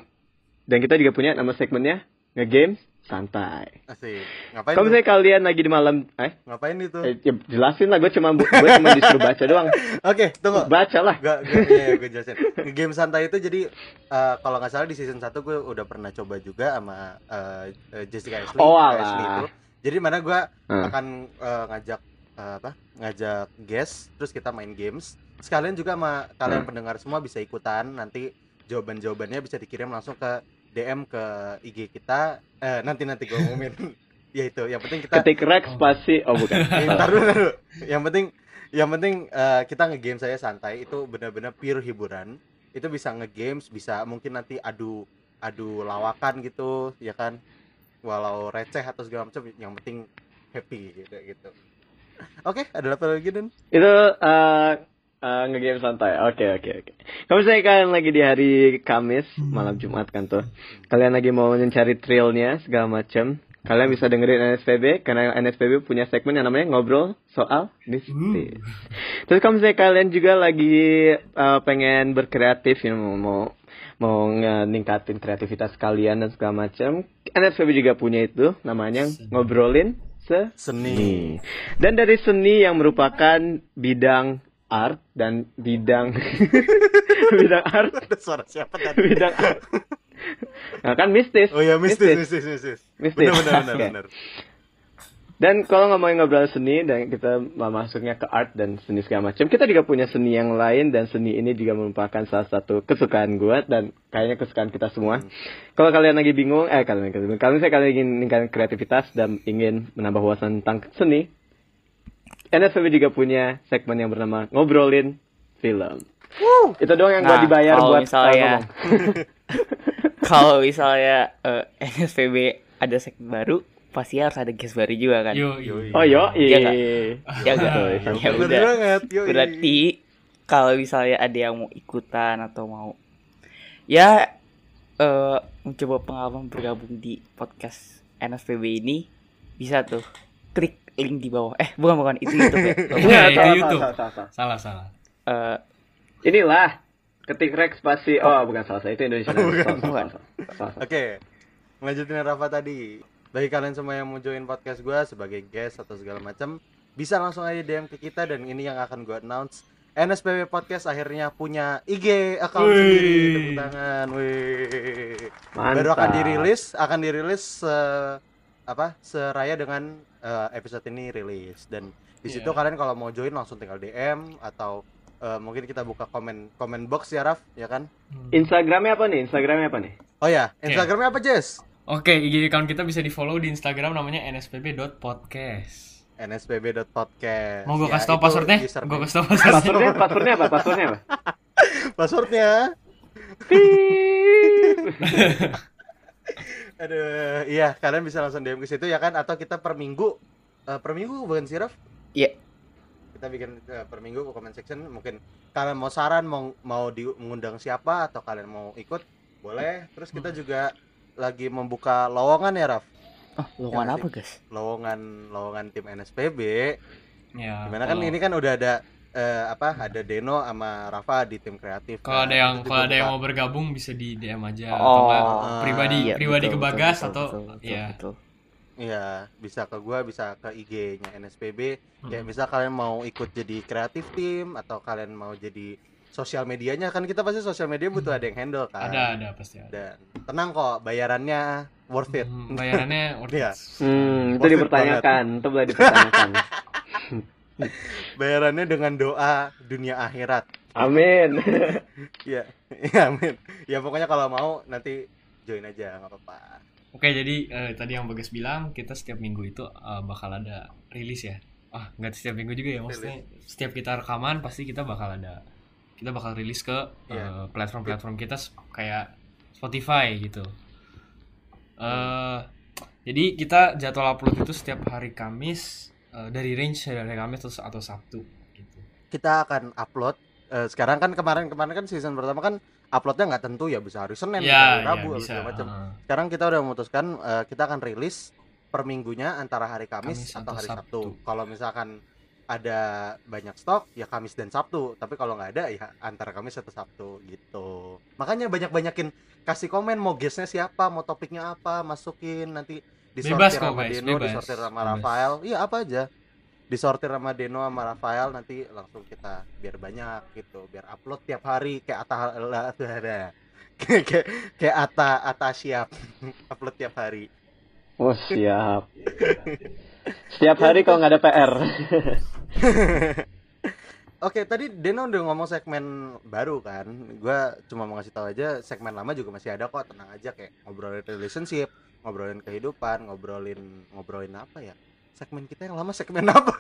dan kita juga punya nama segmennya nge-games santai. Asik. Ngapain Kalau misalnya kalian lagi di malam, eh, Ngapain itu? eh, ya jelasin lah, gue cuma gue cuma disuruh baca doang. Oke, tunggu. Baca lah. Gak, gak, iya, gue jelasin. Game santai itu jadi eh, kalau nggak salah di season 1 gue udah pernah coba juga sama eh, eh, Jessica Ashley. Oh, alah. Ashley itu. Jadi mana gue Hmm. akan eh, ngajak eh, apa? Ngajak guest, terus kita main games. Sekalian juga sama kalian Hmm. pendengar semua bisa ikutan. Nanti jawaban-jawabannya bisa dikirim langsung ke DM ke IG kita. Eh, nanti nanti gue umumin. ya itu. Yang penting kita Ketik Rex spasi, oh bukan. Eh, ntar dulu, ntar dulu. Yang penting yang penting eh, kita ngegame saya santai itu benar-benar pure hiburan. Itu bisa ngegames, bisa mungkin nanti adu adu lawakan gitu, ya kan? Walau receh atau segala macam, yang penting happy gitu gitu. Oke, ada apa lagi dan? Itu eh eh, nge-game santai. Oke, oke, oke. Kalau misalnya kalian lagi di hari Kamis, malam Jumat kan tuh. Kalian lagi mau mencari thrillnya segala macam. Kalian bisa dengerin NSPB karena NSPB punya segmen yang namanya ngobrol soal mistis. Terus kalau misalnya kalian juga lagi eh, pengen berkreatif ya mau mau mau ningkatin kreativitas kalian dan segala macam, NSPB juga punya itu namanya ngobrolin se Seni. dan dari seni yang merupakan bidang art dan bidang bidang art, Ada suara siapa tadi? bidang art. Nah, kan mistis. Oh ya, mistis, mistis, mistis. Mistis. Benar, benar, benar, Oke. benar. Dan kalau ngomongin ngobrol seni dan kita masuknya ke art dan seni segala macam, kita juga punya seni yang lain dan seni ini juga merupakan salah satu kesukaan gue dan kayaknya kesukaan kita semua. Kalau kalian lagi bingung, eh kalian lagi bingung, kalau misalnya kalian ingin meningkatkan kreativitas dan ingin menambah wawasan tentang seni, NSPB juga punya segmen yang bernama ngobrolin film. Itu doang yang gue Nah, dibayar kalau buat uh, misalnya- ngomong. Kalau misalnya eh, NSPB ada segmen baru, pasti harus ada guest baru juga kan. yo Yoi. Oh yo, Iya nggak? Ya enggak? Betul, ya Benar udah. banget. yoi. Berarti kalau misalnya ada yang mau ikutan atau mau ya eh mencoba pengalaman bergabung di podcast NSPB ini bisa tuh link di bawah. Eh, bukan bukan itu YouTube ya. Iya, itu salah, YouTube. salah, salah, salah. salah salah Eh, Inilah Ketik Rex spasi. Oh, bukan salah saya. Itu Indonesia. Bukan. Salah, Bukan. salah, salah, salah. Oke, lanjutin Rafa tadi. Bagi kalian semua yang mau join podcast gue sebagai guest atau segala macam, bisa langsung aja DM ke kita dan ini yang akan gue announce. NSPB Podcast akhirnya punya IG account Wih. sendiri, tepuk tangan, wih. Baru akan dirilis, akan dirilis se- apa seraya dengan eh, episode ini rilis dan di situ Iya. kalian kalau mau join langsung tinggal DM atau eh, mungkin kita buka komen komen box ya Raf, ya kan? Hmm. Instagramnya apa nih? Instagramnya apa nih? Oh ya. Instagramnya apa Jess? Oke, IG account kita bisa di follow di Instagram namanya nspb.podcast. nspb.podcast. Mau gue Ya, kasih tau passwordnya? Gue kasih tau passwordnya. Passwordnya, passwordnya apa? Passwordnya apa? Passwordnya. Aduh, iya kalian bisa langsung DM ke situ ya kan atau kita per minggu eh, per minggu bukan sih Raf? Iya. Kita bikin eh, per minggu ke comment section mungkin kalian mau saran mau mau di mengundang siapa atau kalian mau ikut boleh. Terus kita juga lagi membuka lowongan ya Raf. Oh, lowongan apa, guys? Lowongan lowongan tim NSPB. Ya, Gimana kan ini kan udah ada eh, apa ada Deno sama Rafa di tim kreatif. Kalau kan. ada yang Itu kalau ada yang mau bergabung bisa di DM aja Oh, atau enggak pribadi Iya, pribadi betul, ke Bagas betul, atau betul, betul, ya. betul. Iya, bisa ke gua, bisa ke IG-nya NSPB. Kayak Hmm. misal kalian mau ikut jadi kreatif tim atau kalian mau jadi sosial medianya kan kita pasti sosial media butuh ada yang handle kan. Ada ada pasti ada. Dan tenang kok, bayarannya worth it. Hmm, bayarannya worth Iya. it. Hmm, itu Worth dipertanyakan. Itu boleh dipertanyakan. Bayarannya dengan doa dunia akhirat. Amin. Iya, iya amin. Ya pokoknya kalau mau nanti join aja nggak apa-apa. Oke, jadi eh, tadi yang Bagas bilang kita setiap minggu itu eh, bakal ada rilis ya. Ah, nggak setiap minggu juga ya maksudnya. Setiap kita rekaman pasti kita bakal ada kita bakal rilis ke eh, Iya. platform-platform kita kayak Spotify gitu. Eh jadi kita jadwal upload itu setiap hari Kamis eh, dari range dari Kamis atau, atau Sabtu gitu. Kita akan upload eh, sekarang kan kemarin-kemarin kan season pertama kan uploadnya nggak tentu ya bisa hari Senin, bisa hari Ya, Rabu, ya, atau bisa. macam. Heeh. sekarang kita udah memutuskan eh, kita akan rilis per minggunya antara hari Kamis, Kamis atau atau hari Sabtu. Sabtu. Kalau misalkan ada banyak stok ya Kamis dan Sabtu, tapi kalau nggak ada ya antara Kamis atau Sabtu gitu. Makanya banyak-banyakin kasih komen mau guestnya siapa, mau topiknya apa, masukin nanti Bebas disortir kok, sama guys, Deno, bebas. disortir sama Bebas. Rafael. Iya, apa aja. Disortir sama Deno sama Rafael nanti langsung kita biar banyak gitu, biar upload tiap hari kayak Ata lah tuh ada. kayak kayak Ata Ata siap upload tiap hari. Oh, siap. Setiap hari kalau nggak ada PR. Oke, tadi Deno udah ngomong segmen baru kan. Gua cuma mau ngasih tahu aja segmen lama juga masih ada kok, tenang aja kayak ngobrolin relationship, ngobrolin kehidupan, ngobrolin ngobrolin apa ya? Segmen kita yang lama segmen apa?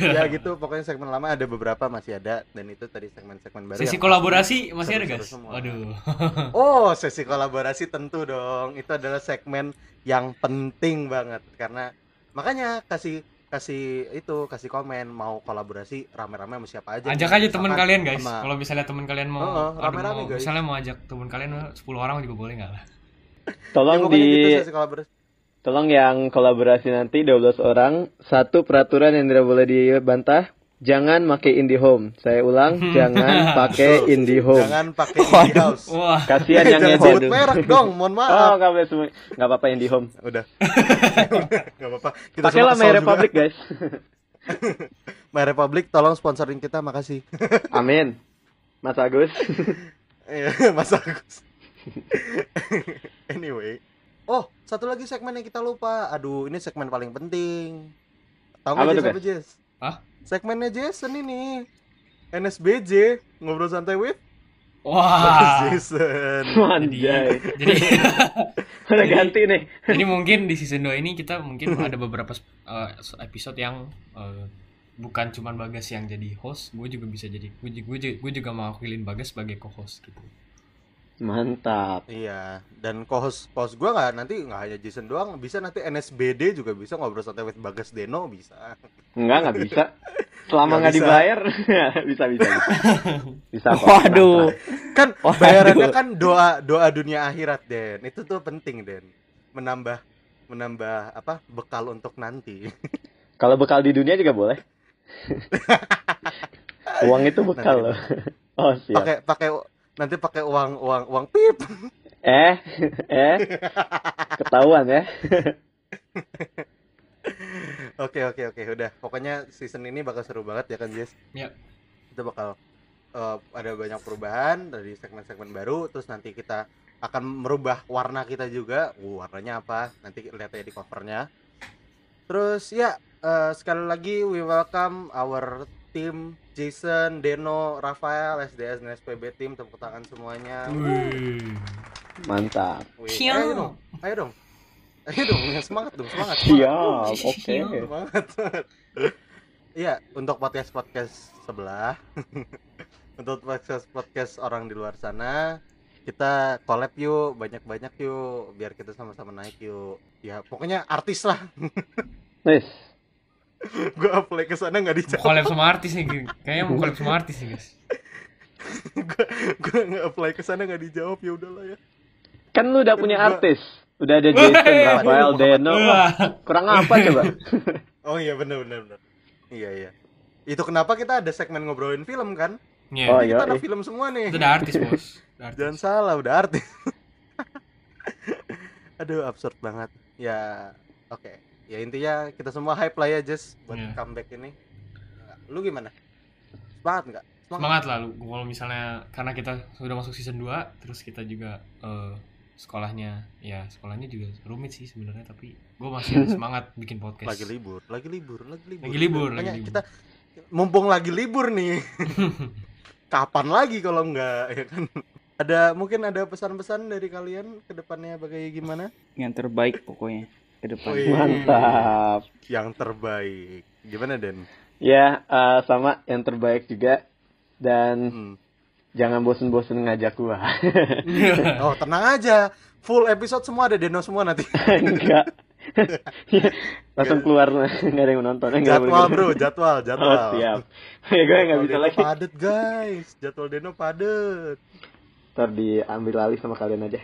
ya gitu, pokoknya segmen lama ada beberapa masih ada dan itu tadi segmen-segmen baru. Sesi kolaborasi masih ada, seru-seru guys? semua. Waduh. Oh, sesi kolaborasi tentu dong. Itu adalah segmen yang penting banget karena makanya kasih kasih itu kasih komen mau kolaborasi rame-rame sama siapa aja. Ajak aja teman kalian, guys. sama- Kalau misalnya teman kalian mau, Heeh, aduh, rame-rame, mau- guys. misalnya mau ajak teman kalian 10 orang juga boleh nggak lah? Ya, Tolong pokoknya di gitu kolaborasi. tolong yang kolaborasi nanti 12 orang, satu peraturan yang tidak boleh dibantah, jangan pakai IndiHome. Saya ulang, jangan pakai Betul. IndiHome. Jangan pakai indie house. Wah, Kasihan yang Jangan ngedit. sebut merek dong, mohon Oh, maaf. nggak boleh semua. Nggak apa-apa IndiHome. Udah. Enggak apa-apa. Kita Pakailah semua My juga. Republic, guys. My Republic tolong sponsorin kita, makasih. Amin. Mas Agus. Iya, Mas Agus. anyway. Oh, satu lagi segmen yang kita lupa. Aduh, ini segmen paling penting. Tahu nggak Jess apa Jess? Hah? Segmennya Jason ini. NSBJ, ngobrol santai with wah. Jason. Anjay. Jadi Udah Jadi- ganti nih. Jadi mungkin di season 2 ini kita mungkin ada beberapa uh, episode yang uh, bukan cuman Bagas yang jadi host, gue juga bisa jadi gue juga, gue juga mau wakilin Bagas sebagai co-host gitu. Mantap. Iya, dan co-host host gua nggak nanti nggak hanya Jason doang, bisa nanti NSBD juga bisa ngobrol santai with Bagas Deno bisa. Enggak, nggak bisa. Selama Nggak nggak bisa. dibayar, bisa, bisa, bisa. Bisa kok. Waduh. Kan Waduh. bayarannya kan doa doa dunia akhirat, Den. Itu tuh penting, Den. Menambah menambah apa? bekal untuk nanti. Kalau bekal di dunia juga boleh. Uang itu bekal loh. Oh, siap. Pakai pakai nanti pakai uang uang uang pip. Eh, eh, ketahuan ya. oke oke oke. Udah. Pokoknya season ini bakal seru banget ya kan Jess? Iya. kita bakal eh, ada banyak perubahan dari segmen-segmen baru. Terus nanti kita akan merubah warna kita juga. Uh, warnanya apa? Nanti lihat ya di covernya. Terus ya eh, sekali lagi we welcome our team Jason, Deno, Rafael, SDS dan SPB team tepuk tangan semuanya. Wih. Mantap. Wih, ayo dong, ayo dong, ayo dong, yang semangat dong, semangat. Siap, oke. Semangat. semangat. Iya, untuk podcast podcast sebelah, untuk podcast podcast orang di luar sana, kita collab yuk, banyak banyak yuk, biar kita sama-sama naik yuk. Ya, pokoknya artis lah. Wis. Gua apply ke sana nggak dijawab. collab sama artis nih, kayaknya mau collab sama artis nih guys. gua gua nggak apply ke sana nggak dijawab ya udahlah ya. Kan lu udah punya Gua- artis. Udah ada Jason, Wey. Rafael, Deno. Kurang apa coba? Oh iya benar benar benar. Iya iya. Itu kenapa kita ada segmen ngobrolin film kan? Iya. Oh, Ini kita iya, ada iya. film semua nih. Itu udah artis bos. Udah artis. Jangan salah, udah artis. Aduh, absurd banget. Ya, oke. Ya intinya kita semua hype lah ya, Jess, buat Iya. comeback ini. Lu gimana? Semangat nggak? Semangat lah lu. Kalau misalnya karena kita sudah masuk season 2, terus kita juga eh, sekolahnya ya sekolahnya juga rumit sih sebenarnya tapi gue masih ada semangat bikin podcast. Lagi libur, lagi libur, lagi libur. Lagi libur, lagi libur. kita mumpung lagi libur nih. Kapan lagi kalau enggak ya kan? Ada mungkin ada pesan-pesan dari kalian ke depannya bagaimana? yang terbaik pokoknya ke depan Wih. Mantap. Yang terbaik. Gimana, Den? Ya, eh, sama yang terbaik juga. Dan Hmm. jangan bosen-bosen ngajak gua. Oh, tenang aja. Full episode semua ada Deno semua nanti. Enggak. Langsung keluar nggak ada yang menonton. Enggak Jadwal. Bro, jadwal, Oh, jadwal. siap. Ya gue nggak bisa Deno lagi. Padet, guys. Jadwal Deno padet. Ntar diambil alih sama kalian aja.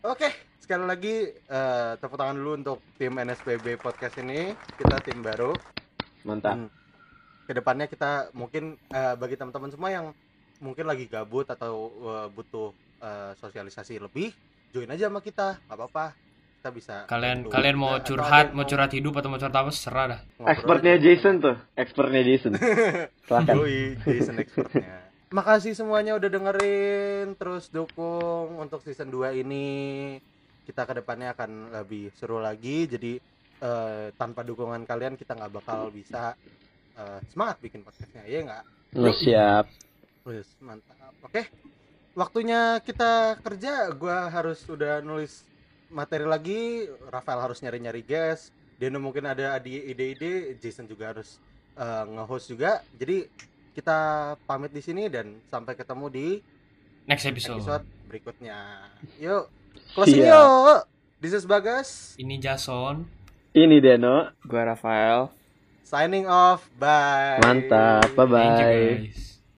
Oke, sekali lagi eh, tepuk tangan dulu untuk tim NSPB podcast ini. Kita tim baru. Mantap. Dan ke depannya kita mungkin eh, bagi teman-teman semua yang mungkin lagi gabut atau eh, butuh eh, sosialisasi lebih, join aja sama kita, nggak apa-apa. Kita bisa kalian bantu. kalian mau curhat, mau curhat hidup atau mau curhat apa serah dah. Expertnya. Jason tuh. Expertnya Jason. Silakan. Yoi, Jason expertnya. Makasih semuanya udah dengerin, terus dukung untuk season 2 ini. Kita ke depannya akan lebih seru lagi. Jadi eh, tanpa dukungan kalian kita nggak bakal bisa eh, semangat bikin podcastnya, ya nggak? Lu siap. Wes, mantap. Oke, waktunya kita kerja. Gua harus udah nulis materi lagi. Rafael harus nyari-nyari guest. Deno mungkin ada ide- ide-ide. Jason juga harus eh, nge-host juga. Jadi kita pamit di sini dan sampai ketemu di Next episode. episode berikutnya. Yuk, closing Siap. yuk. This is Bagas Ini Jason. Ini Deno. gua Rafael signing off. Bye. Mantap. Bye bye.